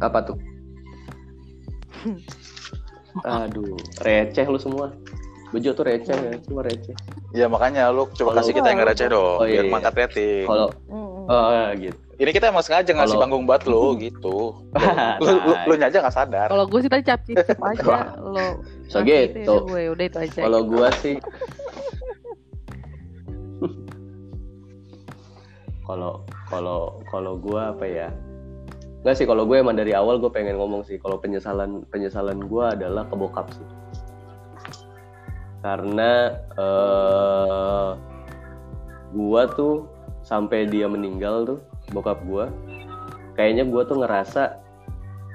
Apa tuh? Aduh, receh lu semua. Bejo tuh receh ya, semua receh. Ya makanya lu coba Kalau- kasih kita yang receh dong, Oh, iya, biar iya. mangkat rating. Kalau oh, gitu. Ini kita emang sengaja ngasih Kalau- panggung buat lu gitu. Lu, lu, lu nya aja gak sadar. Kalau gue sih tadi cap cip aja lo. So gitu. gue udah itu aja. Kalau gua sih kalau kalau kalau gua apa ya? Enggak sih kalau gue emang dari awal gue pengen ngomong sih kalau penyesalan penyesalan gua adalah ke bokap sih. Karena eh gua tuh sampai dia meninggal tuh bokap gua kayaknya gua tuh ngerasa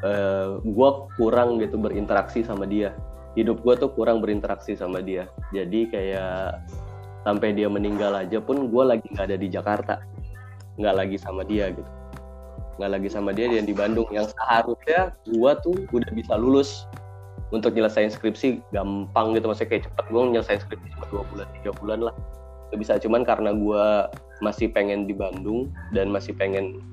eh gua kurang gitu berinteraksi sama dia. Hidup gue tuh kurang berinteraksi sama dia. Jadi kayak sampai dia meninggal aja pun gue lagi nggak ada di Jakarta. Nggak lagi sama dia gitu nggak lagi sama dia dia di Bandung. Yang seharusnya gue tuh udah bisa lulus untuk nyelesain skripsi gampang gitu. Maksudnya kayak cepet gue nyelesain skripsi cuma dua bulan tiga bulan lah. Gak bisa cuman karena gue masih pengen di Bandung dan masih pengen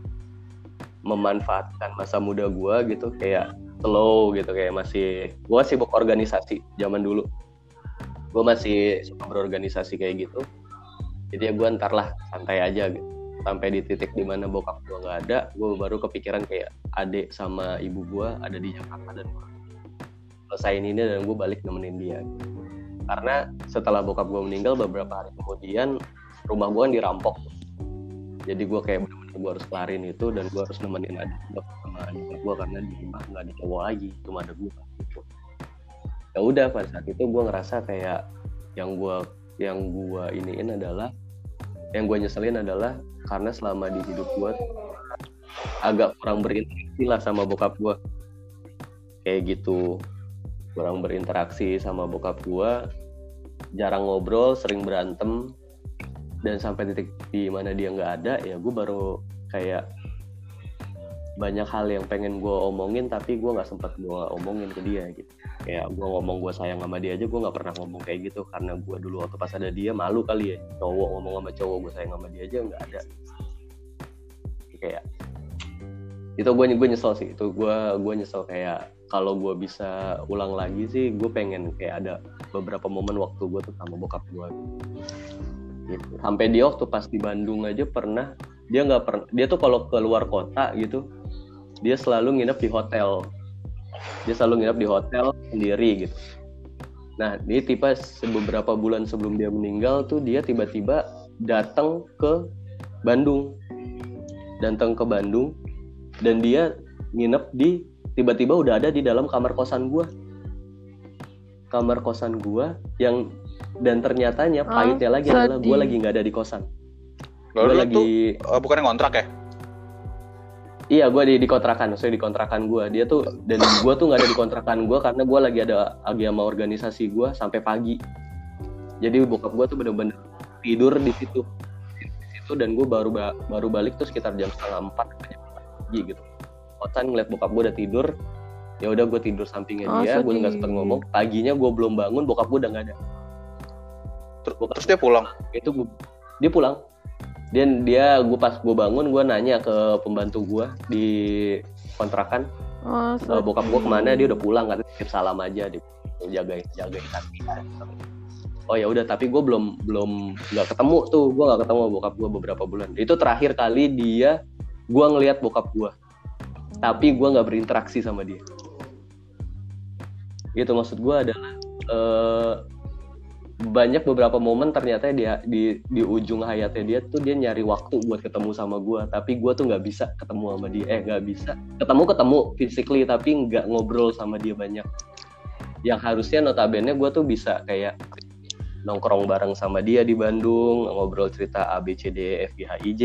memanfaatkan masa muda gue gitu kayak slow gitu kayak masih gue sibuk organisasi zaman dulu. Gue masih suka berorganisasi kayak gitu. Jadi ya gue ntar lah santai aja gitu sampai di titik di mana bokap gue nggak ada gue baru kepikiran kayak adik sama ibu gue ada di Jakarta dan gue selesaiin ini dan gue balik nemenin dia. Karena setelah bokap gue meninggal beberapa hari kemudian rumah gue kan dirampok. Jadi gue kayak bener-bener gue harus kelarin itu dan gue harus nemenin adik gue sama adik gue karena di rumah nggak ada cowok lagi cuma ada gue ya udah pada saat itu gue ngerasa kayak yang gue yang gue iniin adalah yang gue nyeselin adalah karena selama di hidup gue agak kurang berinteraksi lah sama bokap gue kayak gitu. Kurang berinteraksi sama bokap gue jarang ngobrol sering berantem. Dan sampai titik di mana dia nggak ada ya gue baru kayak banyak hal yang pengen gue omongin tapi gue nggak sempat gue omongin ke dia gitu kayak gue ngomong gue sayang sama dia aja gue nggak pernah ngomong kayak gitu. Karena gue dulu waktu pas ada dia malu kali ya. Cowok ngomong sama cowok gue sayang sama dia aja nggak ada. Kayak itu gue gue nyesel sih. Itu gue gue nyesel kayak kalau gue bisa ulang lagi sih gue pengen kayak ada beberapa momen waktu gue tuh sama bokap gue gitu. sampai dia waktu pas di Bandung aja pernah dia nggak pernah dia tuh kalau keluar kota gitu dia selalu nginep di hotel dia selalu nginep di hotel sendiri gitu. Nah dia tiba beberapa bulan sebelum dia meninggal tuh dia tiba-tiba datang ke Bandung. Datang ke Bandung dan dia nginep di tiba-tiba udah ada di dalam kamar kosan gua. Kamar kosan gua yang dan ternyatanya Ah, pahitnya lagi adalah gua lagi nggak ada di kosan. Lalu lu lagi tuh eh, bukan yang kontrak ya? Iya gue di, di kontrakan maksudnya di kontrakan gue dia tuh dan gue tuh nggak ada di kontrakan gue karena gue lagi ada lagi sama organisasi gue sampai pagi. Jadi bokap gue tuh bener-bener tidur di situ di situ dan gue baru ba- baru balik tuh sekitar jam setengah empat pagi gitu. Kosan ngeliat bokap gue udah tidur ya udah gue tidur sampingnya Oh, dia gue nggak sempet ngomong. Paginya gue belum bangun bokap gue udah nggak ada. Ter- Terus dia pulang. itu gua- dia pulang dan dia gue pas gue bangun gue nanya ke pembantu gue di kontrakan. Oh, "Eh, bokap gue ke mana? Dia udah pulang katanya titip salam aja dia jagain jagain kaki oh ya udah tapi gue belum belum nggak ketemu tuh. Gue nggak ketemu bokap gue beberapa bulan. Itu terakhir kali dia gue ngelihat bokap gue tapi gue nggak berinteraksi sama dia. Gitu maksud gue adalah eh, banyak beberapa momen ternyata dia di di ujung hayatnya dia tuh dia nyari waktu buat ketemu sama gue tapi gue tuh nggak bisa ketemu sama dia. Eh nggak bisa. Ketemu ketemu physically tapi nggak ngobrol sama dia banyak. Yang harusnya notabene gue tuh bisa kayak nongkrong bareng sama dia di Bandung ngobrol cerita A B C D E F G H I J.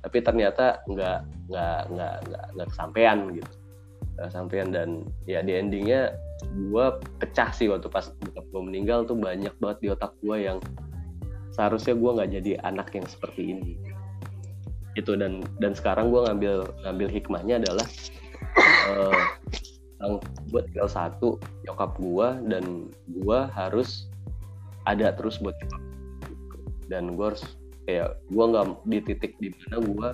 Tapi ternyata nggak nggak nggak nggak kesampaian gitu. Nggak kesampaian dan ya di endingnya gue pecah sih waktu pas bokap gue meninggal tuh banyak banget di otak gue yang seharusnya gue nggak jadi anak yang seperti ini. Itu dan dan sekarang gue ngambil ngambil hikmahnya adalah eh yang gue tinggal satu nyokap gue dan gue harus ada terus buat nyokap dan gue harus kayak gue nggak di titik di mana gue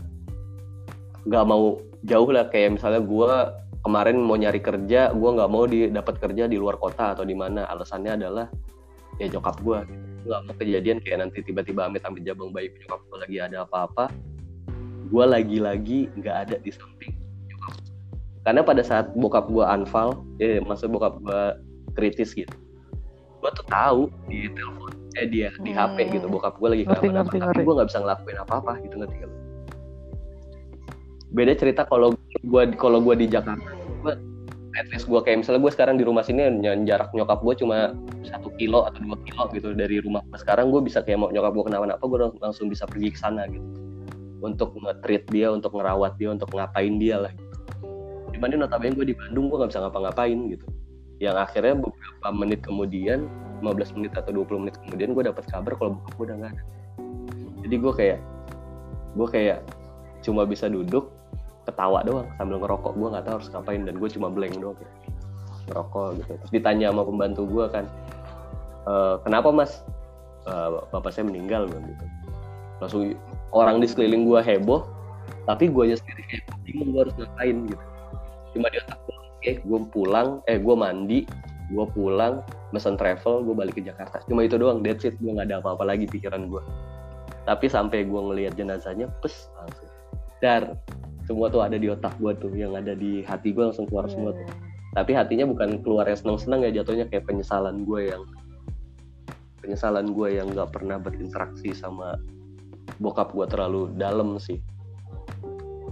nggak mau jauh lah. Kayak misalnya gue kemarin mau nyari kerja gue nggak mau dapat kerja di luar kota atau di mana. Alasannya adalah ya nyokap gue nggak mau kejadian kayak nanti tiba-tiba amit-amit jabang bayi nyokap gue lagi ada apa-apa. Gue lagi-lagi nggak ada di samping nyokap karena pada saat bokap gue anfal ya maksud bokap gue kritis gitu gue tuh tahu di telepon eh dia di HP Hmm. gitu bokap gue lagi Ngerti, kenapa ngerti, tapi gue nggak bisa ngelakuin apa-apa gitu ngerti gak lu? beda cerita kalau gue kalau gue di Jakarta at least gue kayak misalnya gue sekarang di rumah sini jarak nyokap gue cuma satu kilo atau dua kilo gitu dari rumah gue sekarang gue bisa kayak mau nyokap gue kenapa-napa lang- langsung bisa pergi ke sana gitu. Untuk nge-treat dia untuk ngerawat dia untuk ngapain dia lah gitu. dibanding notabene gue di Bandung gue nggak bisa ngapa-ngapain gitu. Yang akhirnya beberapa menit kemudian 15 menit atau 20 menit kemudian gue dapat kabar kalau bokap gue udah nggak ada. Jadi gue kayak gue kayak cuma bisa duduk ketawa doang sambil ngerokok. Gue nggak tahu harus ngapain dan gue cuma blank doang. Kayak ngerokok gitu. Terus ditanya sama pembantu gue kan "E, kenapa mas? "E, bapak saya meninggal bilang gitu. Langsung orang di sekeliling gue heboh tapi gue aja sendiri kayak bingung gue harus ngapain gitu. Cuma di otak gue oke gue pulang. Eh gue mandi gue pulang mesen travel gue balik ke Jakarta. Cuma itu doang that's it. Gue nggak ada apa-apa lagi pikiran gue tapi sampai gue ngelihat jenazahnya pes langsung. Dar semua tuh ada di otak gue tuh yang ada di hati gue langsung keluar semua tuh. Tapi hatinya bukan keluar yang seneng-seneng ya jatuhnya kayak penyesalan gue yang penyesalan gue yang nggak pernah berinteraksi sama bokap gue terlalu dalam sih.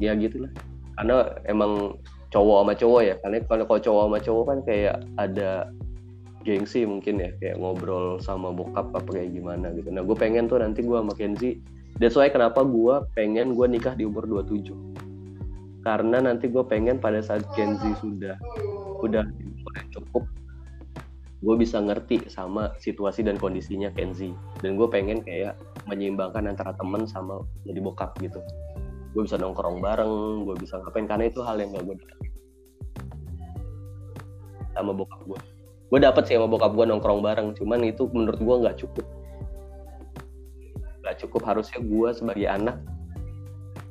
Ya gitulah. Karena emang cowok sama cowok ya karena kalau kalau cowok sama cowok kan kayak ada gengsi mungkin ya kayak ngobrol sama bokap apa kayak gimana gitu. Nah gue pengen tuh nanti gue sama Kenzi that's why kenapa gue pengen gue nikah di umur 27 karena nanti gue pengen pada saat Kenzi sudah udah cukup gue bisa ngerti sama situasi dan kondisinya Kenzi dan gue pengen kayak menyeimbangkan antara temen sama jadi bokap gitu. Gue bisa nongkrong bareng gue bisa ngapain karena itu hal yang gak gue sama bokap gue gue dapet sih sama bokap gue nongkrong bareng cuman itu menurut gue nggak cukup. Nggak cukup harusnya gue sebagai anak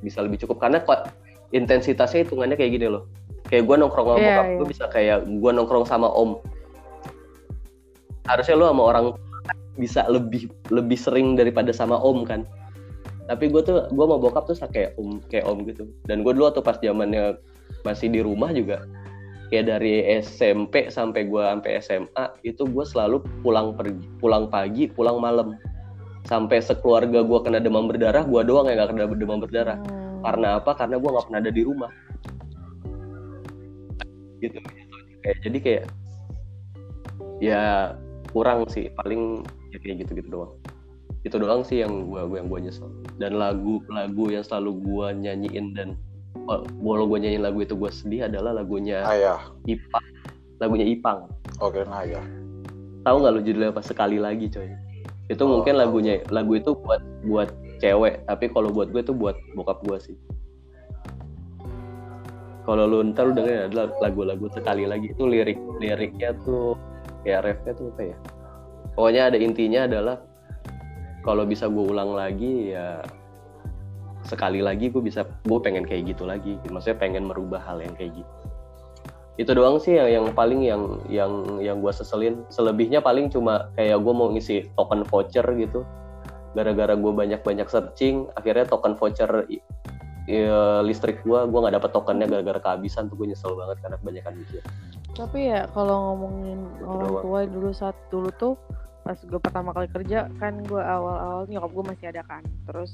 bisa lebih cukup. Karena intensitasnya hitungannya kayak gini loh. Kayak gue nongkrong sama Iya, bokap iya. gue bisa kayak gue nongkrong sama om. Harusnya lu sama orang bisa lebih lebih sering daripada sama om kan. Tapi gue tuh gue mau bokap tuh kayak om kayak om gitu. Dan gue dulu waktu pas zamannya masih di rumah juga kayak dari SMP sampai gue sampai SMA itu gue selalu pulang pergi pulang pagi pulang malam. Sampai sekeluarga gue kena demam berdarah gue doang yang gak kena demam berdarah. Hmm. Karena apa? Karena gue nggak pernah ada di rumah. Gitu. Kayak jadi kayak ya kurang sih. Paling ya kayak gitu gitu doang. Itu doang sih yang gua gua yang gua nyesel. Dan lagu-lagu yang selalu gua nyanyiin dan oh, walau gua nyanyiin lagu itu gua sedih adalah lagunya Ayah. Ipang. Lagunya Ipang. Oke, nah ayah. tahu nggak lu judulnya apa? Sekali lagi coy. Itu Oh, mungkin lagunya lagu itu buat buat cewek. Tapi kalau buat gue itu buat bokap gue sih. Kalau lu ntar lu dengerin adalah lagu-lagu sekali lagi itu lirik liriknya tuh kayak refnya tuh apa ya? Pokoknya ada intinya adalah kalau bisa gue ulang lagi ya sekali lagi gue bisa gue pengen kayak gitu lagi. Maksudnya pengen merubah hal yang kayak gitu. Itu doang sih yang, yang paling yang yang yang gue seselin. Selebihnya paling cuma kayak gue mau ngisi token voucher gitu gara-gara gue banyak-banyak searching akhirnya token voucher i- listrik gue gue nggak dapet tokennya gara-gara kehabisan tuh gue nyesel banget karena kebanyakan mikir Tapi ya kalau ngomongin orang doang. tua dulu saat dulu tuh pas gue pertama kali kerja kan gue awal-awal nyokap gue masih ada kan. Terus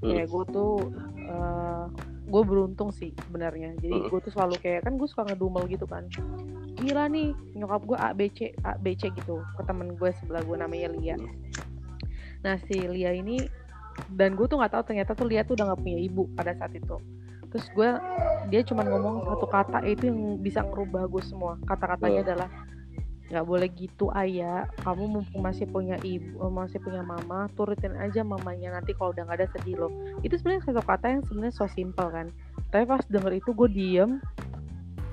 Hmm. kayak gue tuh eh gue beruntung sih sebenarnya. Jadi Hmm. gue tuh selalu kayak kan gue suka ngedumel gitu kan. Gila nih nyokap gue ABC ABC gitu ke temen gue sebelah gue namanya Lia. Nah si Lia ini dan gue tuh nggak tahu ternyata tuh Lia tuh udah nggak punya ibu pada saat itu. Terus gue dia cuma ngomong satu kata itu yang bisa ngerubah gue semua. Kata-katanya Oh. adalah nggak boleh gitu ayah kamu mumpung masih punya ibu eh, masih punya mama turutin aja mamanya nanti kalau udah nggak ada sedih loh itu sebenarnya satu kata yang sebenarnya so simple kan tapi pas denger itu gue diem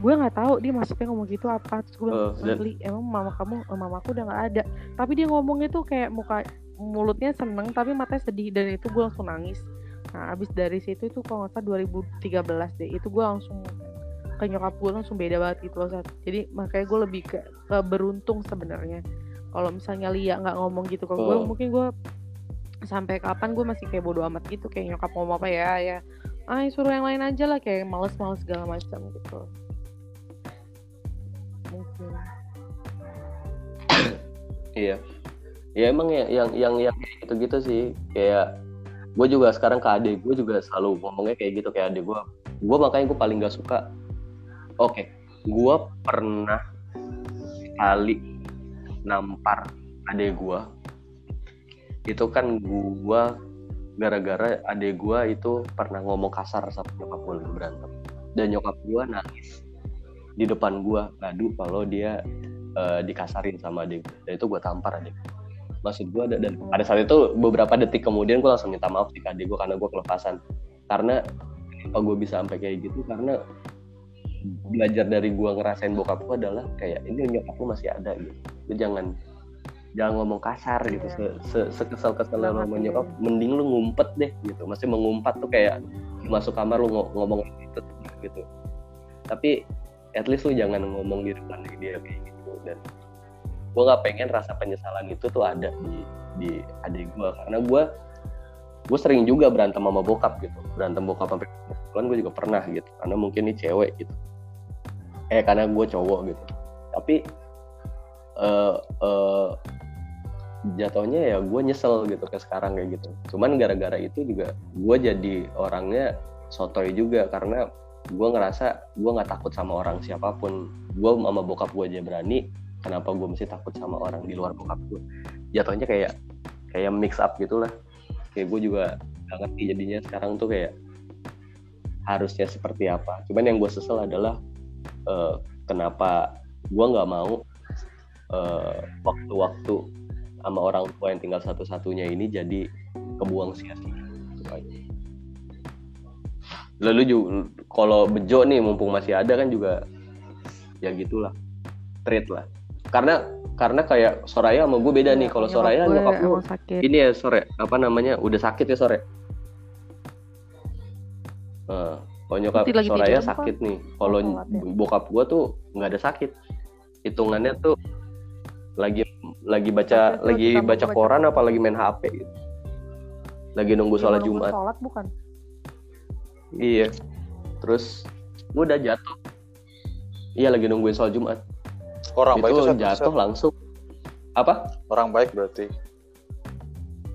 gue nggak tahu dia maksudnya ngomong gitu apa terus gue bilang "Li, emang mama kamu eh, mamaku udah nggak ada tapi dia ngomongnya tuh kayak muka mulutnya seneng tapi matanya sedih dan itu gue langsung nangis. Nah abis dari situ itu kalau nggak salah 2013 deh itu gue langsung ke nyokap gue langsung beda banget gitu loh saat jadi makanya gue lebih ke, ke beruntung sebenarnya. Kalau misalnya Lia nggak ngomong gitu ke gue Oh. mungkin gue sampai kapan gue masih kayak bodo amat gitu kayak nyokap ngomong apa ya ya ah suruh yang lain aja lah kayak males-males segala macam gitu. Mungkin. Iya. Ya emang ya yang yang yang kayak gitu-gitu sih kayak gue juga sekarang ke adik gue juga selalu ngomongnya kayak gitu kayak adik gue. Gue makanya gue paling gak suka. Oke, gue pernah kali nampar adik gue. Itu kan gue gara-gara adik gue itu pernah ngomong kasar sama nyokap gue lagi berantem. Dan nyokap gue nangis di depan gue ngadu kalau dia eh, dikasarin sama adik gue. dan itu gue tampar adik gue. Maksud gue ada dan pada saat itu beberapa detik kemudian gue langsung minta maaf ke adik gue karena gue kelepasan. Karena kenapa gue bisa sampai kayak gitu? Karena belajar dari gue ngerasain bokap gue adalah kayak ini nyokap lu masih ada gitu. Lu jangan jangan ngomong kasar gitu. Se, se, sekesal kesel Banget, sama iya. nyokap mending lu ngumpet deh gitu. Masih mengumpat tuh kayak masuk kamar lu ngo- ngomong gitu gitu. Tapi at least lu jangan ngomong di depan dia kayak gitu dan gue nggak pengen rasa penyesalan itu tuh ada di di adik gue. Karena gue gue sering juga berantem sama bokap gitu. Berantem bokap sampai kan gue juga pernah gitu. Karena mungkin ini cewek gitu. Eh karena gue cowok gitu. Tapi eh eh, jatuhnya ya gue nyesel gitu ke sekarang kayak gitu. Cuman gara-gara itu juga gue jadi orangnya sotoy juga. Karena gue ngerasa gue nggak takut sama orang siapa pun. Gue sama bokap gue aja berani kenapa gue mesti takut sama orang di luar bokap gue jatuhnya kayak kayak mix up gitulah. Kayak gue juga gak ngerti jadinya sekarang tuh kayak harusnya seperti apa. Cuman yang gue sesel adalah eh, kenapa gue nggak mau eh, waktu-waktu sama orang tua yang tinggal satu-satunya ini jadi kebuang sia-sia. Lalu juga kalau bejo nih mumpung masih ada kan juga ya gitulah. Treat lah karena karena kayak Soraya sama gue beda nih. Kalau Soraya gue nyokap lu ini ya sore. Apa namanya? Udah sakit ya sore? Eh, kalau nyokap lagi Soraya sakit nih. Kalau ya. bokap gua tuh nggak ada sakit. Hitungannya tuh lagi lagi baca lagi baca baca koran Quran. apa lagi main HP gitu. Lagi nunggu Dia sholat Jumat. sholat bukan? Iya. Terus gua udah jatuh. Iya lagi nungguin sholat Jumat Orang baik itu itu jatuh langsung apa Orang baik berarti.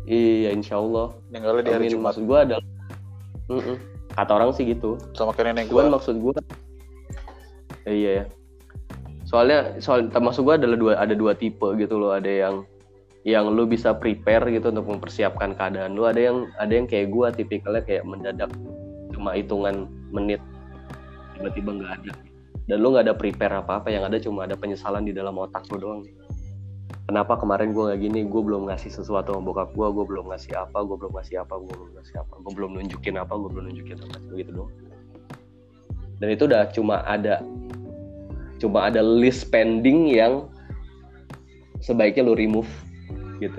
iya insya Allah Ninggalnya di hari Amin. Jumat maksud gua adalah Mm-mm. kata orang sih gitu sama kayak nenek gua. maksud gue iya ya. Soalnya soal maksud gue adalah dua ada dua tipe gitu loh. Ada yang yang lu bisa prepare gitu untuk mempersiapkan keadaan lu. Ada yang ada yang kayak gue tipikalnya kayak mendadak cuma hitungan menit tiba-tiba nggak ada. Dan lu nggak ada prepare apa-apa. Yang ada cuma ada penyesalan di dalam otak lu doang. Kenapa kemarin gue nggak gini? Gue belum ngasih sesuatu sama bokap gue. Gue belum ngasih apa. Gue belum ngasih apa. Gue belum ngasih apa. Gue belum nunjukin apa. Gue belum nunjukin apa. Begitu doang dan itu udah cuma ada cuma ada list pending yang sebaiknya lu remove gitu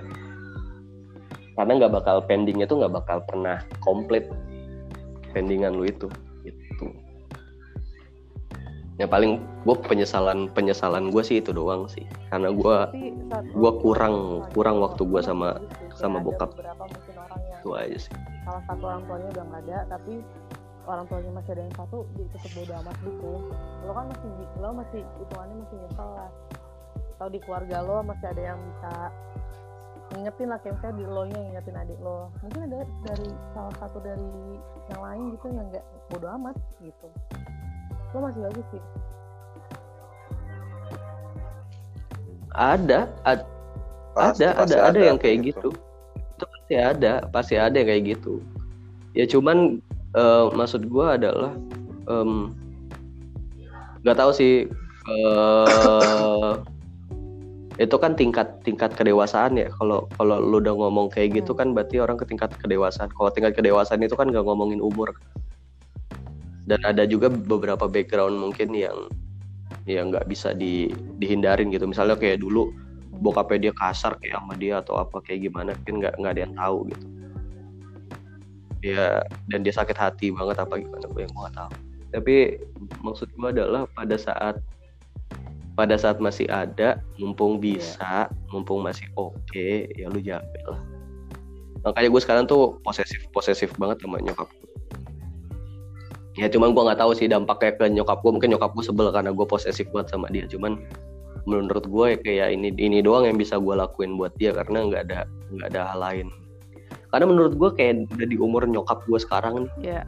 karena nggak bakal pendingnya tuh nggak bakal pernah komplit pendingan lu itu gitu ya paling gue penyesalan penyesalan gue sih itu doang sih. Karena gue lu- kurang- kurang waktu gua sama- sama bokap. itu aja sih. salah satu orang tuanya udah nggak ada tapi orang tuanya masih ada yang satu dia tetap bodo amat gitu. Lo kan masih lo masih hitungannya masih nyesel lah. Atau di keluarga lo masih ada yang bisa ngingetin lah kayak misalnya di lo nya ngingetin adik lo. Mungkin ada dari salah satu dari yang lain gitu yang nggak bodo amat gitu lo masih bagus sih? Ada ad- Pasti- ada pasti ada ada yang kayak gitu. itu pasti ada pasti ada yang kayak gitu. Ya cuman eh, maksud gua adalah em, nggak tahu sih eh itu kan tingkat tingkat kedewasaan ya. Kalau kalau lu udah ngomong kayak gitu kan berarti orang ke tingkat kedewasaan. Kalau tingkat kedewasaan itu kan nggak ngomongin umur dan ada juga beberapa background mungkin yang yang nggak bisa di, dihindarin gitu. Misalnya kayak dulu bokapnya dia kasar kayak sama dia atau apa kayak gimana kan nggak nggak ada yang tahu gitu. Dia dan dia sakit hati banget apa gimana gue yang gak tahu. Tapi maksud gue adalah pada saat pada saat masih ada mumpung Iya. bisa mumpung masih oke ya lu jaga lah. Makanya gue sekarang tuh posesif posesif banget sama nyokap gue ya cuman gue nggak tahu sih dampaknya ke nyokap gue mungkin nyokap gue sebel karena gue posesif banget sama dia. Cuman menurut gue ya kayak ini ini doang yang bisa gue lakuin buat dia karena nggak ada nggak ada hal lain. Karena menurut gue kayak udah di umur nyokap gue sekarang nih Iya.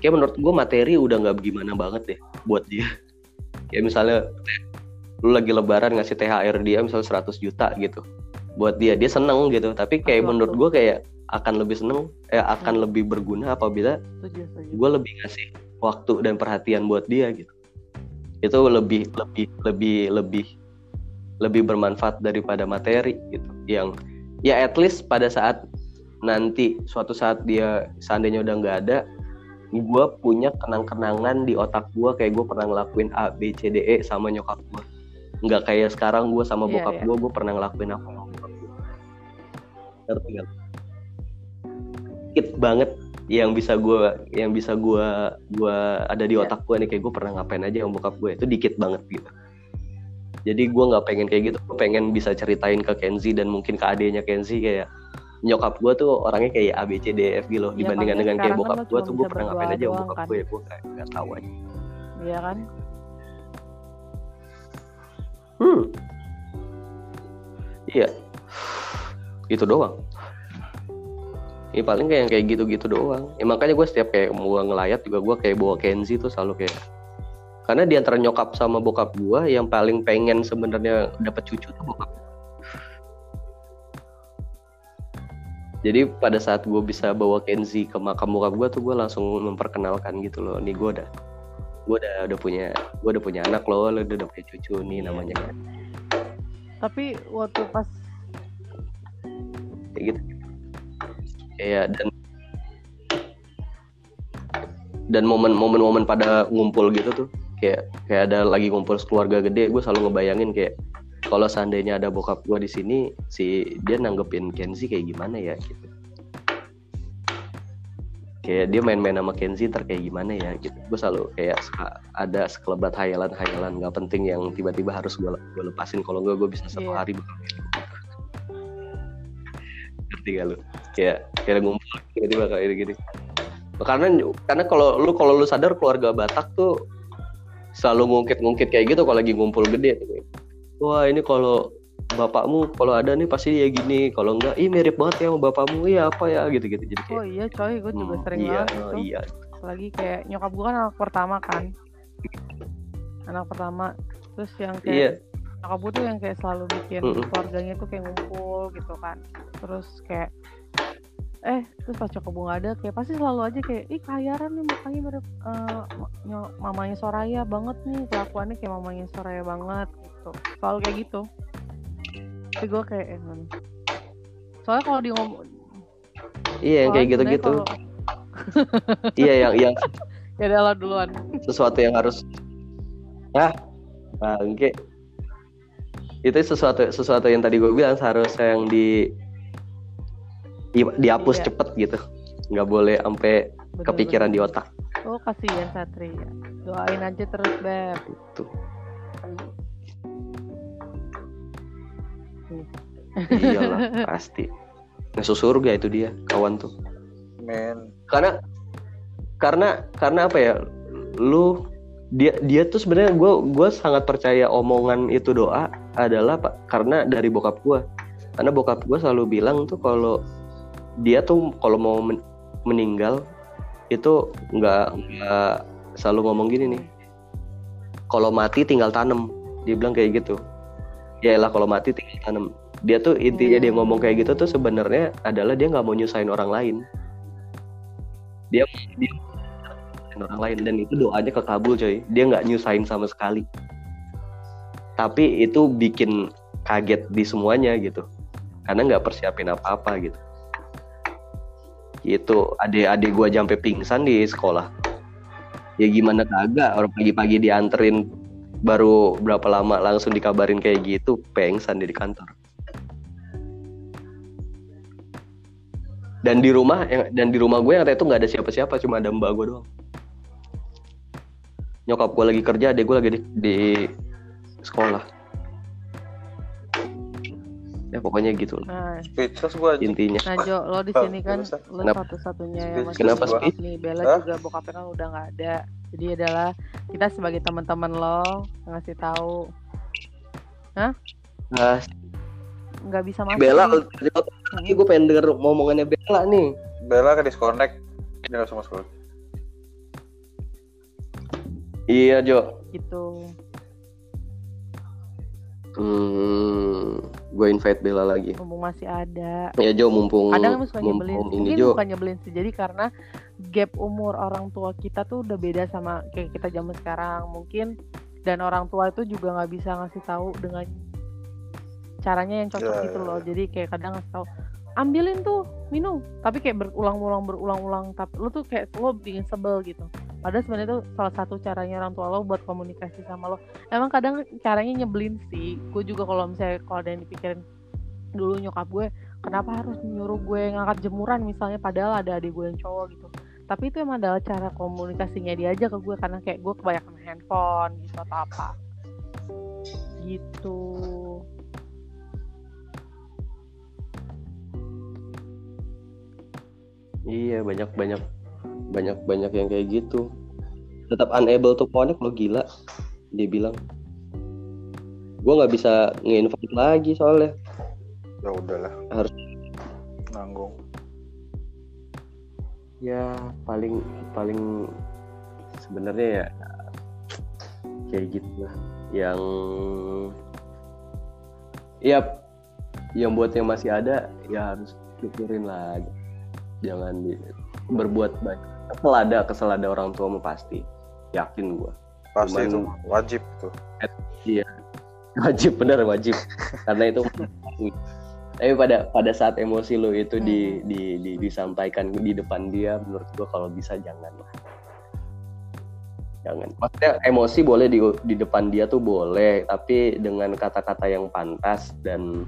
kayak menurut gue materi udah nggak gimana banget deh buat dia. Kayak misalnya lu lagi lebaran ngasih THR dia misalnya 100 juta gitu buat dia dia seneng gitu. Tapi kayak Betul, menurut gue kayak akan lebih seneng eh akan Hmm. lebih berguna apabila gue lebih ngasih waktu dan perhatian buat dia gitu itu lebih lebih lebih lebih lebih bermanfaat daripada materi gitu yang ya at least pada saat nanti suatu saat dia seandainya udah nggak ada gue punya kenang-kenangan di otak gue kayak gue pernah ngelakuin A B C D E sama nyokap gue nggak kayak sekarang gue sama Iya, bokap iya. gue gue pernah ngelakuin apa ngerti? Dikit banget yang bisa gue yang bisa gue gua ada di Iya. otak gue nih kayak gue pernah ngapain aja sama bokap gue itu dikit banget gitu jadi gue nggak pengen kayak gitu gue pengen bisa ceritain ke Kenzi dan mungkin ke adenya Kenzi kayak nyokap gue tuh orangnya kayak A B C D E F gitu loh Iya, dibandingkan dengan kayak kan bokap lo gue tuh gue pernah ngapain aja doang bokap kan. gue ya gue kayak nggak tahu aja Iya kan? hmm iya itu doang ini paling kayak yang kayak gitu-gitu doang. Ya makanya gue setiap kayak mau ngelayat juga gue kayak bawa Kenzi tuh selalu kayak karena di antara nyokap sama bokap gue yang paling pengen sebenarnya dapat cucu tuh bokap jadi pada saat gue bisa bawa Kenzi ke makam bokap gue tuh gue langsung memperkenalkan gitu loh nih gue udah gue udah udah punya gue udah punya anak loh lo udah, udah punya cucu nih Iya. namanya kan. Tapi waktu pas kayak gitu kayak dan dan momen-momen momen pada ngumpul gitu tuh kayak kayak ada lagi ngumpul keluarga gede gue selalu ngebayangin kayak kalau seandainya ada bokap gue di sini si dia nanggepin Kenzi kayak gimana ya gitu. Kayak dia main-main sama Kenzi ntar kayak gimana ya gitu. Gue selalu kayak suka ada sekelebat hayalan-hayalan nggak penting yang tiba-tiba harus gue gue lepasin. Kalau enggak gue bisa satu Iya. hari bakal ngerti gak lu kayak kayak ngumpul tiba-tiba kayak gini karena karena kalau lu kalau lu sadar keluarga Batak tuh selalu ngungkit-ngungkit kayak gitu kalau lagi ngumpul gede. Wah ini kalau bapakmu kalau ada nih pasti dia gini kalau enggak ih mirip banget ya sama bapakmu iya apa ya? Gitu-gitu jadi kayak oh iya coy gue juga hmm, sering iya, banget oh, itu. iya. Lagi kayak nyokap gue kan anak pertama kan. Anak pertama. Terus yang kayak iya. nyokap gue tuh yang kayak selalu bikin Mm-mm. keluarganya tuh kayak ngumpul gitu kan. Terus kayak eh terus pas gue nggak ada kayak pasti selalu aja kayak ih kayaran nih mukanya mirip nyo- mamanya Soraya banget nih kelakuannya kayak mamanya Soraya banget gitu. Selalu kayak gitu. Tapi gue kayak eh, mana. soalnya kalau di ngomong iya yang kayak gitu-gitu. sebenarnya iya yang yang ya lo duluan. Sesuatu yang harus ah bangke itu sesuatu sesuatu yang tadi gue bilang seharusnya yang di di- dihapus Iya. cepet gitu. Nggak boleh sampai kepikiran di otak. Oh kasihan Satria doain aja terus beb. Itu iyalah pasti. Masuk surga itu dia kawan tuh. Men. Karena karena karena apa ya? Lu dia dia tuh sebenarnya gue gue sangat percaya omongan itu doa adalah pak karena dari bokap gue karena bokap gue selalu bilang tuh kalau dia tuh kalau mau men- meninggal itu nggak nggak selalu ngomong gini nih. Kalau mati tinggal tanam dia bilang kayak gitu. Ya lah kalau mati tinggal tanam dia tuh intinya dia ngomong kayak gitu tuh sebenarnya adalah dia nggak mau nyusahin orang lain. Dia dia nyusahin orang lain dan itu doanya kekabul coy. Dia nggak nyusahin sama sekali. Tapi itu bikin kaget di semuanya gitu. Karena nggak persiapin apa-apa gitu itu adik-adik gua sampai pingsan di sekolah. Ya gimana kagak orang pagi-pagi dianterin. Baru berapa lama langsung dikabarin kayak gitu pengsan di kantor. Dan di rumah dan di rumah gue yang itu nggak ada siapa-siapa cuma ada mbak gue doang. Nyokap gue lagi kerja adek gue lagi di, di sekolah ya pokoknya gitu lah Nah, Speechless gue anjing. intinya nah Jo, lo di sini kan lo satu-satunya yang masih Kenapa speech? nih. Bella Hah? juga bokapnya kan udah nggak ada. Jadi adalah kita sebagai teman-teman lo ngasih tahu nah, nggak bisa masuk. Bella lagi gue pengen denger ngomongannya Bella nih Bella ke disconnect. Dia langsung masuk. iya Jo gitu. Hmm, gue invite Bella lagi Mumpung masih ada. ya Jo mumpung Kadang emang suka nyebelin. mumpung ini Mungkin Jo bukan nyebelin sih. Jadi karena gap umur orang tua kita tuh udah beda sama kayak kita zaman sekarang. Mungkin dan orang tua itu juga nggak bisa ngasih tahu dengan caranya yang cocok Ya, gitu ya, loh. ya. Jadi kayak kadang ngasih tahu ambilin tuh minum tapi kayak berulang-ulang berulang-ulang tapi lu tuh kayak lo bikin sebel gitu padahal sebenarnya itu salah satu caranya orang tua lo buat komunikasi sama lo. Emang kadang caranya nyebelin sih. Gue juga kalau misalnya kalau ada yang dipikirin dulu nyokap gue kenapa harus nyuruh gue ngangkat jemuran? Misalnya padahal ada adik gue yang cowok gitu. Tapi itu emang adalah cara komunikasinya dia aja ke gue karena kayak gue kebanyakan handphone gitu atau apa. Gitu. Iya banyak banyak banyak banyak yang kayak gitu tetap unable to connect lo gila dia bilang gue nggak bisa nge-invite lagi soalnya Ya udahlah. Harus. nanggung. ya paling paling sebenarnya ya kayak gitu lah yang ya yang buat yang masih ada ya harus pikirin lah jangan di, berbuat baik kesel ada kesel ada orang tua mau pasti. Yakin gua. Pasti Cuman- itu wajib tuh. wajib bener wajib. Karena itu tapi pada pada saat emosi lo itu di, di, di- disampaikan di depan dia menurut gua kalau bisa jangan lah. Jangan. Maksudnya emosi boleh di di depan dia tuh boleh tapi dengan kata-kata yang pantas dan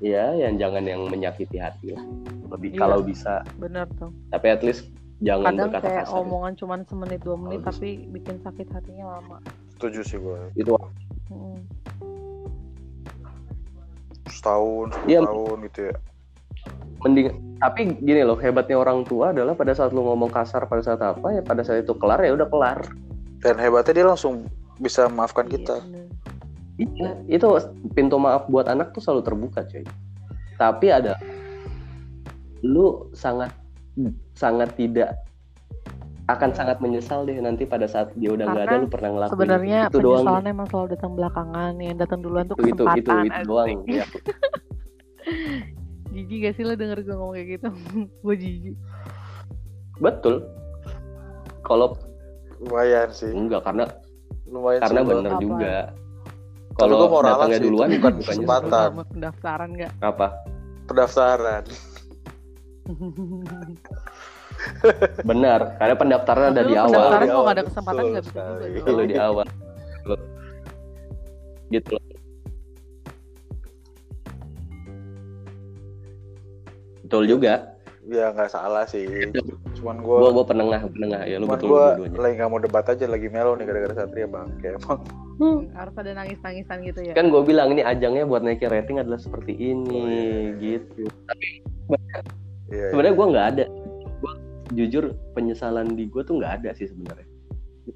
ya yang jangan yang menyakiti hati lah lebih Iya. kalau bisa bener tuh tapi at least jangan kadang berkata kayak kasar omongan cuman semenit dua menit Kalau tapi bikin sakit hatinya lama Setuju sih gue. itu Mm. Setahun, Iya. tahun gitu ya. mending tapi gini loh hebatnya orang tua adalah pada saat lu ngomong kasar pada saat apa ya pada saat itu kelar ya udah kelar Dan hebatnya dia langsung bisa memaafkan Iya, kita. bener. Iya, itu pintu maaf buat anak tuh selalu terbuka, cuy. Tapi ada lu sangat sangat tidak akan sangat menyesal deh nanti pada saat dia udah nggak ada lu pernah ngelakuin sebenarnya itu doang penyesalan emang selalu datang belakangan yang datang duluan tuh itu itu itu, kesempatan itu doang ya. jijik gak sih lo denger gue ngomong kayak gitu gue jijik betul kalau Lumayan sih. enggak karena Lumayan karena bener Apa? juga kalau gua mau ralat datangnya sih, duluan bukan bukannya. Kesempatan. Sama pendaftaran gak apa? Pendaftaran. benar karena pendaftaran ada di awal. pendaftaran Di kalau awal, gak ada kesempatan betul gak bisa juga dulu di awal. Gitu. Loh. betul juga Ya nggak salah sih. Cuman gue gua gua penengah penengah. Ya lu Cuman betul gue lagi nggak mau debat aja lagi melo nih gara-gara Satria bang. Kayak emang. Harus ada nangis-nangisan gitu ya? Kan gue bilang ini ajangnya buat naikin rating adalah seperti ini Oh, iya, iya. gitu. Iya, sebenarnya gue nggak ada. Gue jujur penyesalan di gue tuh nggak ada sih sebenarnya.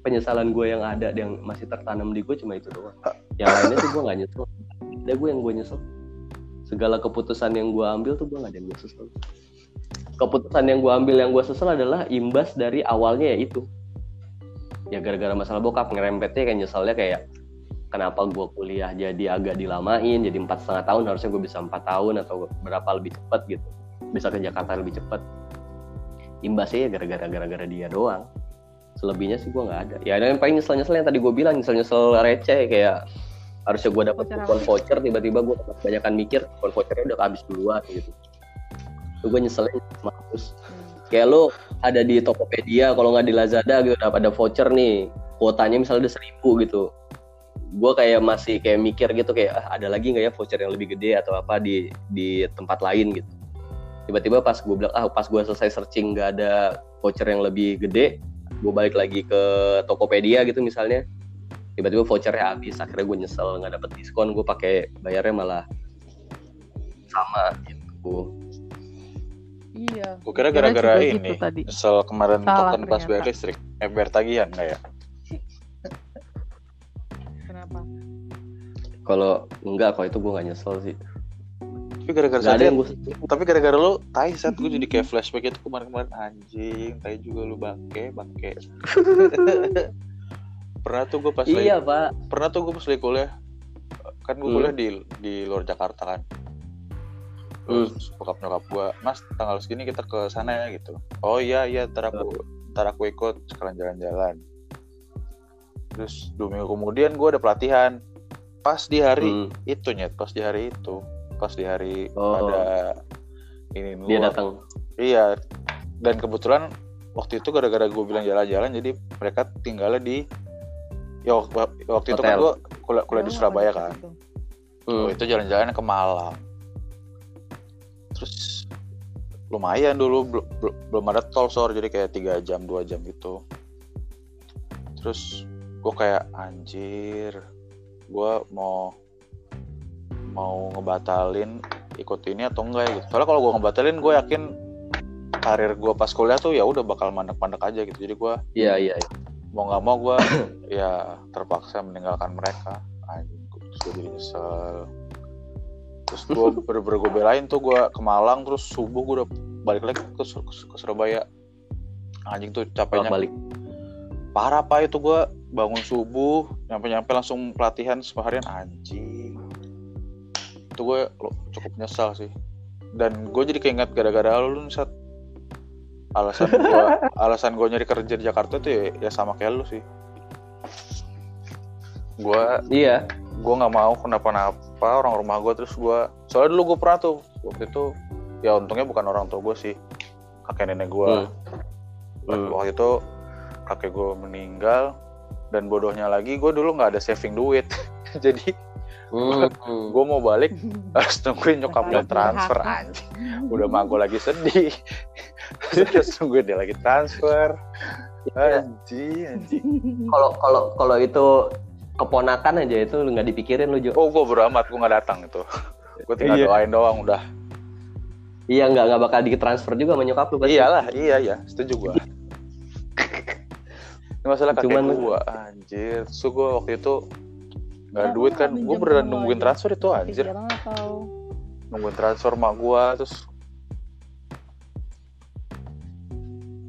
Penyesalan gue yang ada yang masih tertanam di gue cuma itu doang. Yang lainnya tuh gue nggak nyesel. Ada gue yang gue nyesel. Segala keputusan yang gue ambil tuh gue nggak ada yang nyesel keputusan yang gue ambil yang gue sesal adalah imbas dari awalnya ya itu. Ya gara-gara masalah bokap ngerempetnya kayak nyeselnya kayak kenapa gue kuliah jadi agak dilamain jadi empat setengah tahun harusnya gue bisa empat tahun atau berapa lebih cepat gitu. Bisa ke Jakarta lebih cepat imbasnya ya gara-gara gara-gara dia doang. Selebihnya sih gue nggak ada. Ya ada yang paling nyesel nyesel yang tadi gue bilang nyesel nyesel receh kayak harusnya gue dapat kupon voucher tiba-tiba gue kebanyakan mikir kupon vouchernya udah habis duluan gitu itu gue nyeselnya mampus Hmm. kayak lo ada di Tokopedia kalau nggak di Lazada gitu dapat ada voucher nih kuotanya misalnya udah seribu gitu. Gue kayak masih kayak mikir gitu kayak ah, ada lagi nggak ya voucher yang lebih gede atau apa di di tempat lain? gitu. Tiba-tiba pas gue bilang ah pas gue selesai searching nggak ada voucher yang lebih gede gue balik lagi ke Tokopedia gitu misalnya. Tiba-tiba vouchernya habis akhirnya gue nyesel nggak dapet diskon gue pakai bayarnya malah sama gitu Iya. Gue kira gara-gara ini. gitu tadi. Nyesel kemarin Salah token pas bayar listrik. Eh, bayar tagihan ya? Kenapa? kalau enggak kalau itu gue nggak nyesel sih Tapi gara-gara saya yang gue tapi gara-gara lu tai saat gue jadi kayak flashback itu kemarin-kemarin anjing tai juga lu bangke bangke pernah tuh gue pas iya lagi, pak pernah tuh gue pas lagi kuliah kan gue Hmm. kuliah di di luar Jakarta kan terus bokap nyokap gue mas tanggal segini kita ke sana ya gitu oh iya iya ntar aku ntar aku ikut sekalian jalan-jalan terus dua minggu kemudian gue ada pelatihan pas di hari Hmm, itu nyet pas di hari itu pas di hari Oh. ada ini dia luar. datang Iya, dan kebetulan waktu itu gara-gara gue bilang jalan-jalan, jadi mereka tinggalnya di ya waktu, waktu itu kan gue kuliah, kuliah di Jauh Surabaya kan. gitu? Hmm, Oh, itu jalan-jalan ke Malang. Terus lumayan dulu bel- bel- belum ada tol sor jadi kayak tiga jam dua jam gitu. Terus gue kayak anjir, gue mau mau ngebatalin ikut ini atau enggak ya gitu. Soalnya kalau gue ngebatalin gue yakin karir gue pas kuliah tuh ya udah bakal mandek-mandek aja gitu. Jadi gue iya iya iya. mau nggak mau gue ya terpaksa meninggalkan mereka anjing gue jadi nyesel terus gue bener-bener gue belain tuh gue ke Malang terus subuh gue udah balik lagi ke, Sur- ke Surabaya. Anjing tuh capeknya. Balik parah pak itu gue bangun subuh nyampe nyampe langsung pelatihan seharian anjing. Itu gue lo- cukup nyesal sih. Dan gue jadi keinget gara-gara lu nih, saat alasan gue alasan gue nyari kerja di Jakarta tuh ya, ya sama kayak lu sih. Gue iya. gue nggak mau kenapa-napa orang rumah gue terus gue soalnya dulu gue pernah tuh waktu itu ya untungnya bukan orang tua gue sih kakek nenek gue Hmm. Hmm. waktu itu kakek gue meninggal dan bodohnya lagi gue dulu nggak ada saving duit jadi Hmm. gue mau balik harus nungguin nyokap gue transfer durhaka. anjing udah mah gue lagi sedih terus nungguin dia lagi transfer Iya. anjing anjing kalau kalau kalau itu keponakan aja itu lu nggak dipikirin lu Jo. Oh gue beramat gue nggak datang itu. Gue tinggal Iya. doain doang udah. Iya nggak nggak bakal ditransfer juga sama nyokap lu pasti. iyalah iya iya. Setuju gue ini masalah kakek Cuman- gue anjir. So gue waktu itu nggak Kenapa duit kan. gue beneran nungguin aja? transfer itu anjir. atau? Nungguin transfer mak gua terus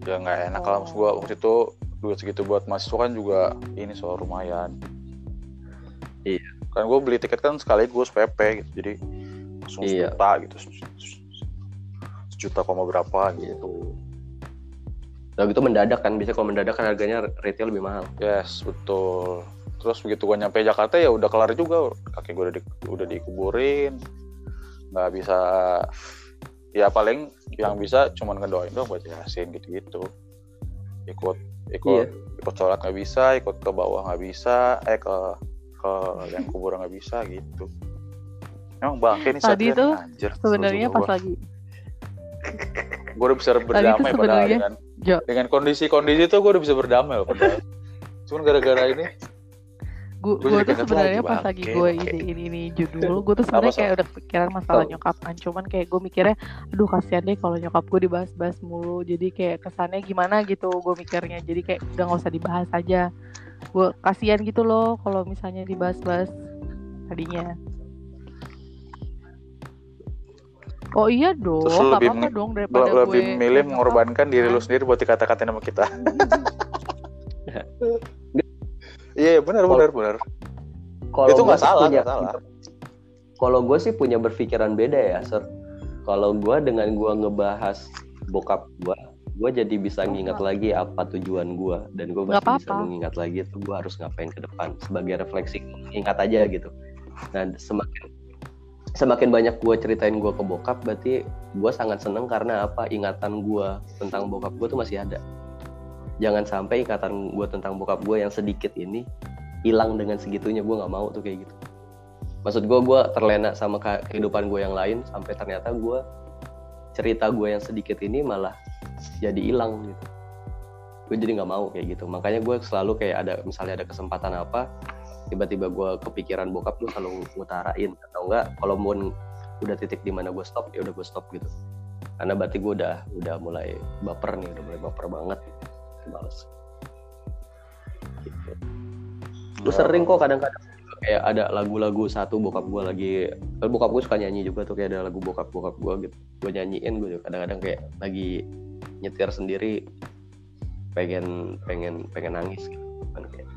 ya nggak enak lah. Maksud gua waktu itu duit segitu buat mahasiswa kan juga ini soal lumayan Iya. kan gue beli tiket kan sekaligus PP gitu jadi langsung Iya. sejuta gitu. Sejuta koma berapa gitu. Udah gitu mendadak kan bisa kalau mendadak kan harganya retail lebih mahal. Yes betul. Terus begitu gua nyampe Jakarta ya udah kelar juga kakek gue udah di, udah dikuburin. Nggak bisa ya paling yang bisa cuman ngedoain doang baca yasin gitu-gitu. Ikut ikut ikut sholat nggak bisa ikut ke bawah nggak bisa eh ke ke yang kuburan nggak bisa gitu. Emang bangke nih Tadi anjir sebenarnya pas lagi. Gue udah bisa berdamai padahal dengan Jo. dengan kondisi-kondisi tuh gue udah bisa berdamai loh padahal. Cuman gara-gara ini gue tuh sebenarnya pas lagi gue bangke. ini ini judul gue tuh sebenarnya kayak udah kepikiran masalah nyokap kan. Cuman kayak gue mikirnya aduh kasihan deh kalau nyokap gue dibahas-bahas mulu. Jadi kayak kesannya gimana gitu gue mikirnya. Jadi kayak udah nggak usah dibahas aja gue kasihan gitu loh kalau misalnya dibahas-bahas tadinya. Oh iya dong, Terus gak lebih apa-apa meng- dong daripada lebih gue. milih nyokap. mengorbankan diri lu sendiri buat dikata-katain sama kita. Iya benar benar benar. kalau itu nggak sih salah punya- nggak salah. kalau gue sih punya berpikiran beda ya sir. Kalau gue dengan gue ngebahas bokap gue gue jadi bisa ngingat lagi apa tujuan gue dan gue Nggak masih bisa apa-apa. mengingat lagi itu gue harus ngapain ke depan. Sebagai refleksi ingat aja gitu. Nah semakin semakin banyak gue ceritain gue ke bokap berarti gue sangat seneng karena apa? Ingatan gue tentang bokap gue tuh masih ada. Jangan sampai ingatan gue tentang bokap gue yang sedikit ini hilang dengan segitunya. Gue nggak mau tuh kayak gitu. Maksud gue gue terlena sama ke- kehidupan gue yang lain sampai ternyata gue cerita gue yang sedikit ini malah jadi hilang gitu. Gue jadi nggak mau kayak gitu. Makanya gue selalu kayak ada misalnya ada kesempatan apa tiba-tiba gue kepikiran bokap gue selalu ngutarain. Atau enggak kalau mau udah titik di mana gue stop ya udah gue stop gitu. Karena berarti gue udah udah mulai baper nih udah mulai baper banget. Males. Gitu. gue Ya, sering kok kadang-kadang kayak ada lagu-lagu satu bokap gue lagi kan bokap gue suka nyanyi juga tuh kayak ada lagu bokap bokap gue gitu. Gue nyanyiin gue juga kadang-kadang kayak lagi nyetir sendiri pengen pengen pengen nangis gitu. Kan kayak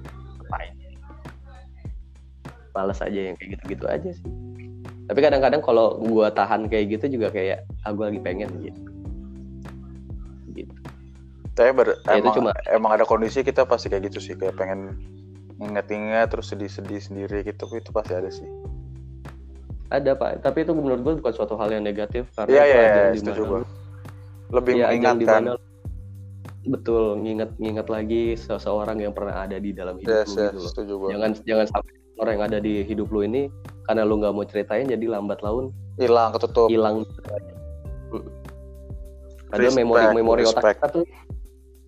males aja yang kayak gitu-gitu aja sih. Tapi kadang-kadang kalau gue tahan kayak gitu juga kayak ah gue lagi pengen gitu. Gitu. Tapi ber- Ya, itu emang, cuma- emang ada kondisi kita pasti kayak gitu sih kayak pengen inget-inget terus sedih-sedih sendiri gitu. Itu pasti ada sih. ada pak. Tapi itu menurut gue bukan suatu hal yang negatif karena Iya itu iya setuju lu- Lebih ajang mengingatkan. betul nginget nginget lagi seseorang yang pernah ada di dalam hidup Yes, lu yes, gitu loh. Setuju gua. jangan jangan sampai orang yang ada di hidup lu ini karena lu nggak mau ceritain jadi lambat laun. Hilang ketutup. hilang. Padahal Respect, memori memori otak kita tuh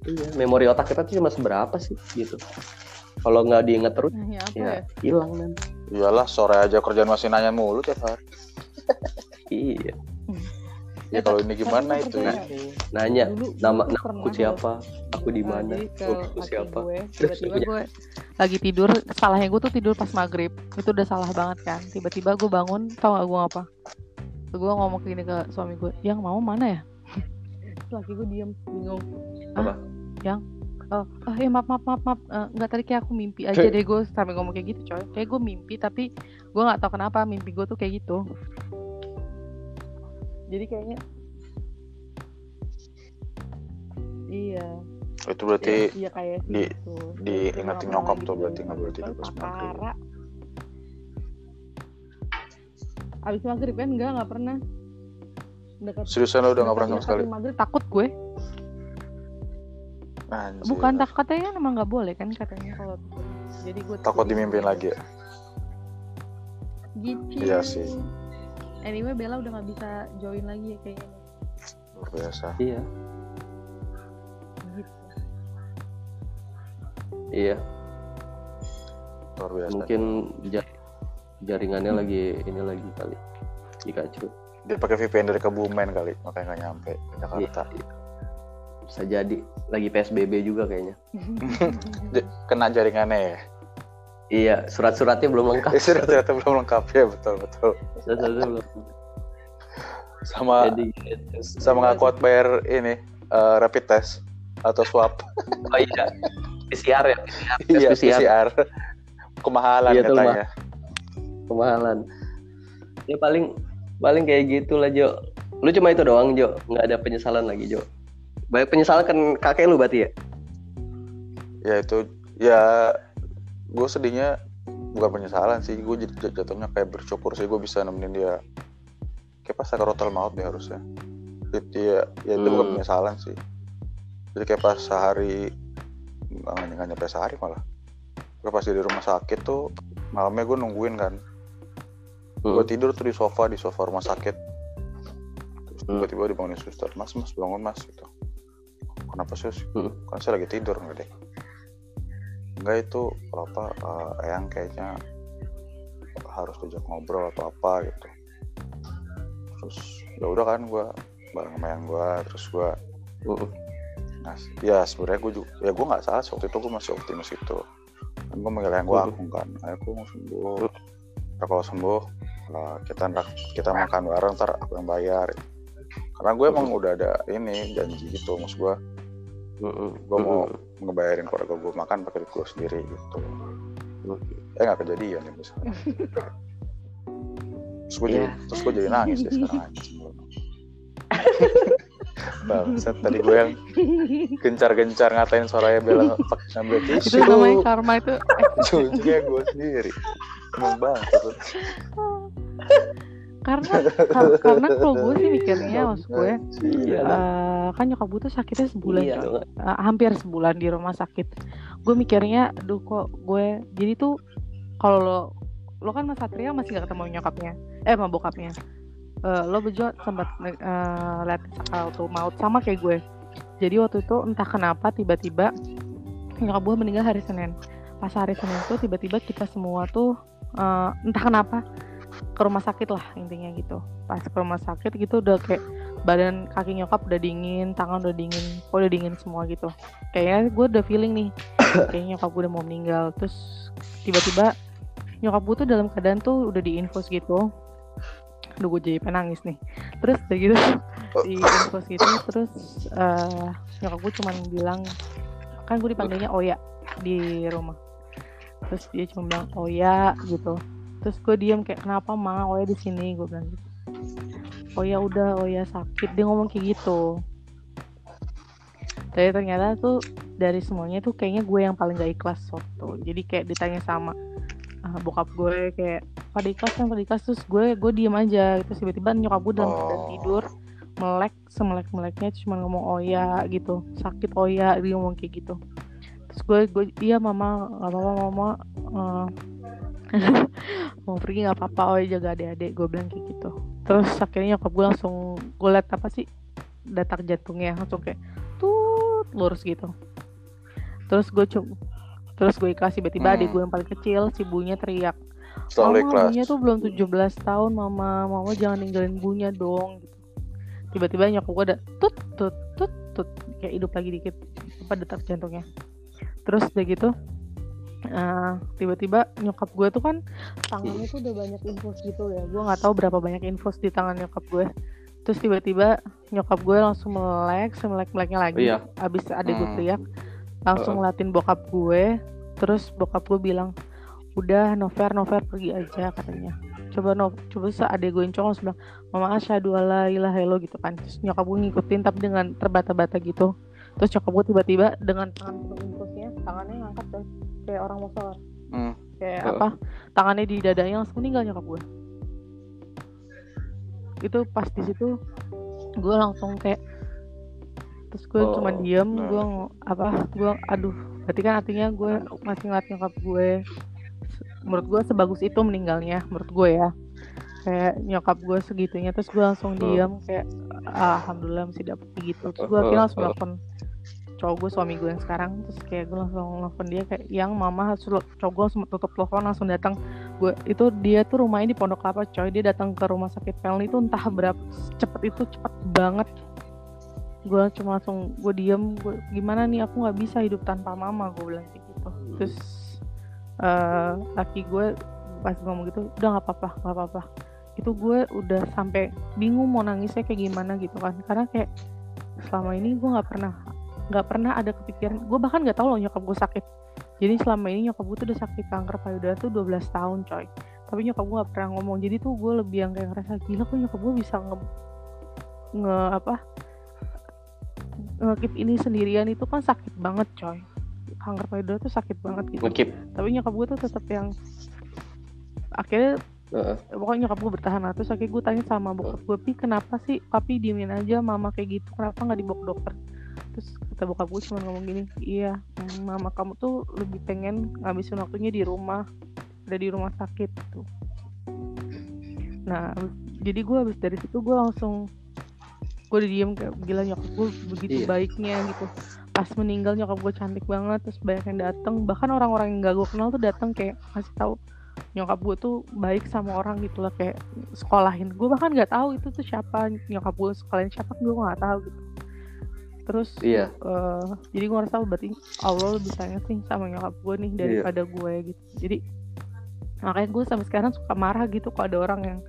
iya, memori otak kita tuh cuma seberapa sih gitu kalau nggak diinget terus Nah, ya apa ya ya? hilang Iyalah sore aja kerjaan masih nanya mulu tiap hari. iya. Ya kalau ini gimana itu ya? nanya Dulu, nama dulu nama aku siapa? Aku di Nah, mana? aku siapa? gue tiba-tiba punya- gue lagi tidur salahnya gue tuh tidur pas maghrib. Itu udah salah banget kan. Tiba-tiba gue bangun tau gak gue apa gue ngomong gini ke suami gue yang mau mana ya? Terus laki gue diem bingung. Apa? ah yang oh, oh ya maaf maaf maaf maaf Eh, nggak tadi kayak aku mimpi aja deh gue sampai ngomong kayak gitu coy kayak gue mimpi tapi gue nggak tahu kenapa mimpi gue tuh kayak gitu jadi kayaknya iya Itu berarti Iya kayak di- gitu. diingetin nyokap tuh lagi berarti juga nggak pas maghrib. perkara. Abis maghrib kan enggak nggak pernah. Dekat, seriusan lo udah nggak pernah sama sekali. maghrib takut gue. Anjir. Bukan tak katanya kan emang nggak boleh kan katanya kalau jadi gue Takut dimimpin lagi ya. Gitu. Iya sih. Anyway Bella udah nggak bisa join lagi ya kayaknya. Luar biasa. iya Gitu. iya Luar biasa. mungkin ja- jaringannya lagi ini lagi kali Pikachu Dia pakai VPN dari Kebumen kali, makanya nggak nyampe ke Jakarta. Iya, iya. bisa jadi lagi PSBB juga kayaknya Kena jaringannya ya. iya surat-suratnya belum lengkap Eh, sudah ternyata belum lengkap ya betul betul. Surat-suratnya belum Sama jadi sama nggak kuat bayar ini eh, rapid test atau swab. oh iya PCR ya Iya PCR. PCR. Kemahalan Iya, katanya. kemahalan ya paling paling kayak gitu lah Jo lu cuma itu doang Jo nggak ada penyesalan lagi Jo banyak penyesalan kan kakek lu berarti ya? Ya itu ya gue sedihnya bukan penyesalan sih. Gue jatuhnya kayak bersyukur sih gue bisa nemenin dia. Kayak pas sakaratul maut deh harusnya. Itu ya, ya itu bukan Hmm. penyesalan sih. Jadi kayak pas sehari nggak nyampe sehari malah. Gue pas di rumah sakit tuh malamnya gue nungguin kan. Gue Hmm. tidur tuh di sofa di sofa rumah sakit. Terus Hmm. tiba-tiba dibangunin suster mas mas bangun mas gitu kenapa sus? Hmm. kan saya lagi tidur enggak deh? Enggak itu apa eh, eyang kayaknya harus diajak ngobrol atau apa gitu. Terus ya udah kan gue bareng sama yang gue terus gue Hmm. nah ya sebenarnya gue juga ya gue nggak salah waktu itu gue masih optimis itu kan gue manggil yang gue aku kan aku mau sembuh. Ntar kalau sembuh eh, kita kita makan bareng ntar aku yang bayar. Karena gue emang udah ada ini janji gitu maksud gue. Gue mau ngebayarin keluarga gue makan pakai duit gue sendiri gitu. Eh nggak kejadian ya misalnya. Terus gue jadi Iya. terus gue jadi nangis ya sekarang Bangsat tadi gue yang gencar-gencar ngatain Soraya Bella pakai ngambil itu tisu. namanya karma itu. Ujungnya gue sendiri. Emang bangsat karena kar- karena kalau gue sih mikirnya maksud gue iya. eh, kan nyokap gue tuh sakitnya sebulan iya. Eh, hampir sebulan di rumah sakit. Gue mikirnya aduh kok gue jadi tuh kalau lo lo kan mas Satria masih gak ketemu nyokapnya eh sama bokapnya. Uh, lo berdua sempat uh, lihat tuh maut sama kayak gue. Jadi waktu itu entah kenapa tiba-tiba nyokap gue meninggal hari Senin. Pas hari Senin tuh tiba-tiba kita semua tuh uh, entah kenapa ke rumah sakit lah intinya gitu. Pas ke rumah sakit gitu udah kayak badan kaki nyokap udah dingin tangan udah dingin udah dingin semua gitu. Kayaknya gue udah feeling nih kayaknya nyokap gue udah mau meninggal. Terus tiba-tiba nyokap gue tuh dalam keadaan tuh udah diinfus gitu. Aduh gue jadi penangis nih. Terus udah gitu di infus gitu Terus uh, nyokap gue cuman bilang Kan gue dipanggilnya Oya di rumah. Terus dia cuma bilang Oya gitu Terus gue diem kayak kenapa ma? Oya di sini gue bilang gitu. Oya udah Oya sakit. Dia ngomong kayak gitu. Tapi ternyata tuh dari semuanya tuh kayaknya gue yang paling gak ikhlas waktu. Jadi kayak ditanya sama uh, bokap gue kayak pada ikhlas kan pada ikhlas terus gue gue diem aja terus tiba-tiba nyokap gue dalam keadaan oh. tidur melek semelek meleknya cuma ngomong oh ya gitu. Sakit oh ya dia ngomong kayak gitu. Terus gue gue iya mama nggak apa-apa mama. Uh, mau pergi nggak apa-apa oh jaga adik-adik. Gue bilang kayak gitu. Terus akhirnya nyokap gue langsung gue liat apa sih detak jantungnya. Langsung kayak tuh lurus gitu. Terus gue coba terus gue ikhlas tiba-tiba hmm. adik gue yang paling kecil si bunya teriak Selalu mama bunya tuh belum 17 tahun mama. Mama jangan ninggalin bunya dong gitu. Tiba-tiba nyokap gue ada tut tut tut tut kayak hidup lagi dikit apa detak jantungnya. Terus udah gitu uh, tiba-tiba nyokap gue tuh kan tangannya tuh udah banyak infus gitu ya. Gue nggak tahu berapa banyak infus di tangan nyokap gue. Terus tiba-tiba nyokap gue langsung melek semelek meleknya lagi iya. abis ada gue hmm. teriak langsung ngeliatin bokap gue. Terus bokap gue bilang udah Nover Nover pergi aja katanya. Coba no coba adek gue cowok langsung bilang mama asyhadu alla ilaha illallah gitu kan. Terus nyokap gue ngikutin tapi dengan terbata-bata gitu. Terus nyokap gue tiba-tiba dengan tangan penuh tangannya ngangkat dan kayak orang mau sholat. Hmm. kayak uh. apa? Tangannya di dadanya langsung meninggal nyokap gue. Itu pas di situ gue langsung kayak terus gue oh, cuma diem nah. gue apa gue aduh berarti kan artinya gue masih ngeliat nyokap gue. Menurut gue sebagus itu meninggalnya menurut gue ya. Kayak nyokap gue segitunya terus gue langsung diem kayak alhamdulillah masih dapet gitu. Terus gue akhirnya langsung nelfon cowok gue suami gue yang sekarang terus kayak gue langsung nelfon dia kayak yang mama harus cowok gue langsung tutup telepon langsung datang. Gue itu dia tuh rumahnya di Pondok Kelapa coy. Dia datang ke rumah sakit Pelni itu entah berapa cepet itu cepet banget. Gue cuma langsung gue diem gue gimana nih aku nggak bisa hidup tanpa mama gue bilang kayak gitu. Terus uh, laki gue pas ngomong gitu udah nggak apa-apa nggak apa-apa. Itu gue udah sampai bingung mau nangisnya kayak gimana gitu kan. Karena kayak selama ini gue nggak pernah nggak pernah ada kepikiran. Gue bahkan nggak tahu loh nyokap gue sakit. Jadi selama ini nyokap gue tuh udah sakit kanker payudara tuh 12 tahun coy. Tapi nyokap gue gak pernah ngomong. Jadi tuh gue lebih yang kayak ngerasa gila kok nyokap gue bisa nge, nge apa ngekip ini sendirian itu kan sakit banget coy. Kanker payudara tuh sakit banget gitu. Ngekip. Tapi nyokap gue tuh tetap yang akhirnya uh. pokoknya nyokap gue bertahan lah. Terus akhirnya gue tanya sama bokap gue pi kenapa sih papi diemin aja mama kayak gitu? Kenapa nggak dibawa ke dokter terus kata bokap gue cuma ngomong gini iya mama kamu tuh lebih pengen ngabisin waktunya di rumah ada di rumah sakit tuh nah jadi gue habis dari situ gue langsung gue udah diem kayak gila nyokap gue begitu iya. baiknya gitu. Pas meninggal nyokap gue cantik banget terus banyak yang dateng. Bahkan orang-orang yang gak gue kenal tuh datang kayak kasih tahu nyokap gue tuh baik sama orang gitu lah kayak sekolahin. Gue bahkan nggak tahu itu tuh siapa nyokap gue sekolahin siapa gue nggak tahu gitu terus iya. uh, jadi gue ngerasa berarti Allah lebih sayang sih sama nyokap gue nih iya. daripada iya. gue gitu jadi makanya gue sampai sekarang suka marah gitu kalau ada orang yang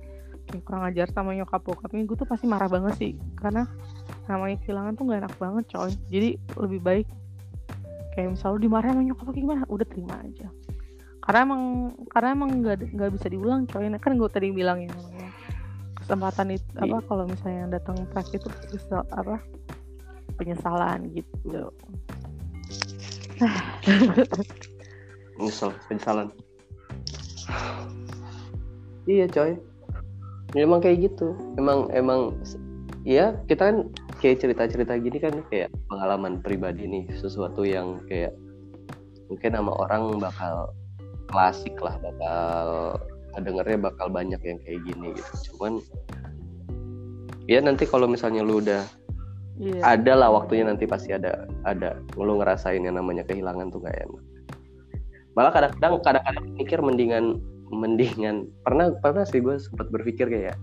kurang ajar sama nyokap bokapnya gue tuh pasti marah banget sih karena namanya kehilangan tuh gak enak banget coy jadi lebih baik kayak misalnya dimarahin sama nyokap gimana udah terima aja karena emang karena emang nggak nggak bisa diulang coy kan gue tadi bilang ya namanya kesempatan itu apa iya. kalau misalnya datang terakhir itu apa penyesalan gitu. Nyesel penyesalan. Iya coy. Memang kayak gitu. Emang emang ya kita kan kayak cerita-cerita gini kan kayak pengalaman pribadi nih sesuatu yang kayak mungkin sama orang bakal klasik lah bakal dengernya bakal banyak yang kayak gini gitu. Cuman ya nanti kalau misalnya lu udah Iya. ada lah waktunya nanti pasti ada ada. Lu ngerasain yang namanya kehilangan tuh gak enak. Malah kadang-kadang kadang-kadang mikir mendingan mendingan. Pernah pernah sih gue sempat berpikir kayak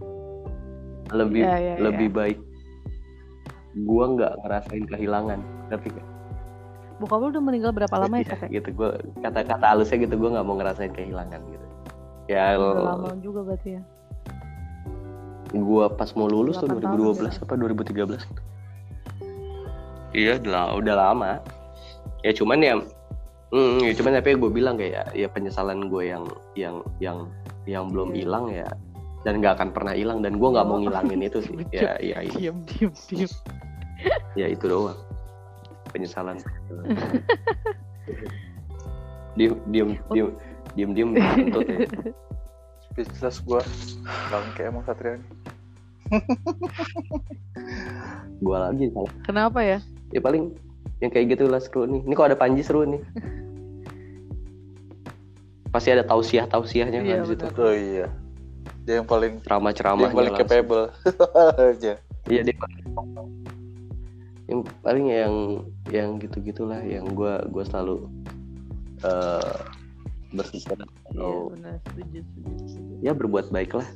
lebih Iya, iya, lebih baik gue nggak ngerasain kehilangan. Tapi Bokap lu udah meninggal berapa lama ya, Kak? gitu. Gue kata-kata halusnya gitu gue nggak mau ngerasain kehilangan gitu. Ya Udah lama juga berarti ya. gue pas mau lulus tuh Delapan 2012 tahun apa 2013 gitu iya udah udah lama ya cuman ya mm, ya cuman tapi gue bilang kayak ya penyesalan gue yang yang yang yang belum Iya. hilang ya dan nggak akan pernah hilang dan gue nggak mau Oh. ngilangin itu sih ya ya itu Diam, diam, diam. ya itu doang penyesalan diem diem diem diem diem kentut ya. speechless gua bangke emang Satria nih. gue lagi salah Kenapa ya? Ya paling yang kayak gitu lah seru nih. Ini kok ada Panji seru nih? Pasti ada tausiah tausiahnya Iya, kan di situ. benar. oh iya. Dia yang paling ceramah ceramah yang paling capable. Aja. Iya dia paling- yang paling yang yang gitu gitulah yang gue gue selalu Iya, benar. Setuju, setuju, setuju. ya berbuat baik lah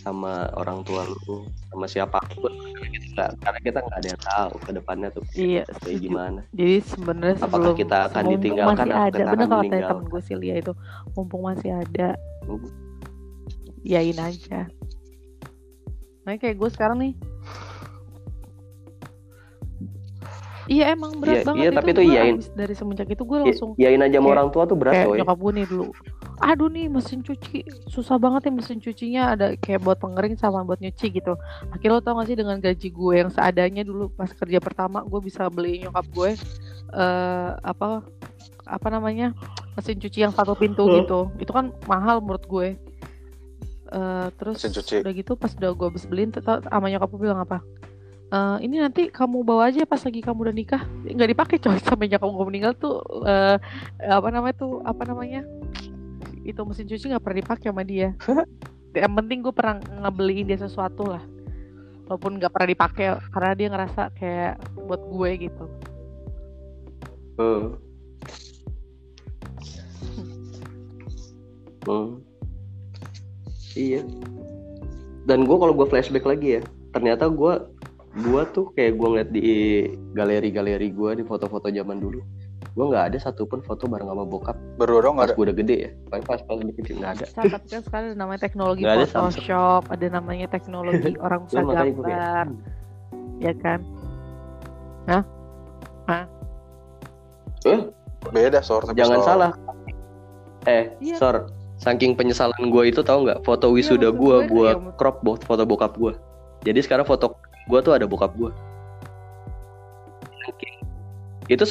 sama orang tua lu sama siapa pun karena kita karena kita nggak ada yang tahu ke depannya tuh Iya, kayak gimana Jadi sebenarnya Apakah sebelum kita akan ditinggalkan masih ada, akan kalau meninggal? temen gue si Lia itu, mumpung masih ada, Hmm. yain aja. Nah kayak gue sekarang nih. Iya emang Iya, berat banget iya, itu tapi itu iyain. dari semenjak itu gue Ya- langsung yain aja sama orang tua tuh berat kayak coy. nyokap gue nih dulu. Aduh nih mesin cuci. Susah banget ya mesin cucinya. Ada kayak buat pengering sama buat nyuci gitu. Akhirnya lo tau gak sih dengan gaji gue yang seadanya dulu pas kerja pertama gue bisa beli nyokap gue eh apa apa namanya mesin cuci yang satu pintu Hmm. gitu. Itu kan mahal menurut gue Eh terus udah gitu pas udah gue habis beliin sama nyokap gue bilang apa "Eh, ini nanti kamu bawa aja pas lagi kamu udah nikah. Nggak dipakai coy. Sampai nyokap gue meninggal tuh eh, apa namanya tuh apa namanya? Itu mesin cuci nggak pernah dipakai sama dia. Yang penting gue pernah ngebeliin dia sesuatu lah. Walaupun nggak pernah dipakai karena dia ngerasa kayak buat gue gitu. Hmm. Hmm. Iya. Dan gue kalau gue flashback lagi ya, ternyata gue gue tuh kayak gue ngeliat di galeri-galeri gue di foto-foto zaman dulu, gue nggak ada satupun foto bareng sama bokap pas nggak ada gue udah gede ya. Pas pas pas lebih kecil nggak ada. Tapi kan sekarang ada namanya teknologi ada Photoshop ada namanya teknologi orang bisa gambar ya kan eh beda sor tapi jangan Sor. salah. Eh, Iya. sor, saking penyesalan gue itu tahu nggak foto wisuda maksud gue, gue kayak- crop bo- foto bokap gue. Jadi sekarang foto gue tuh ada bokap gue. Itu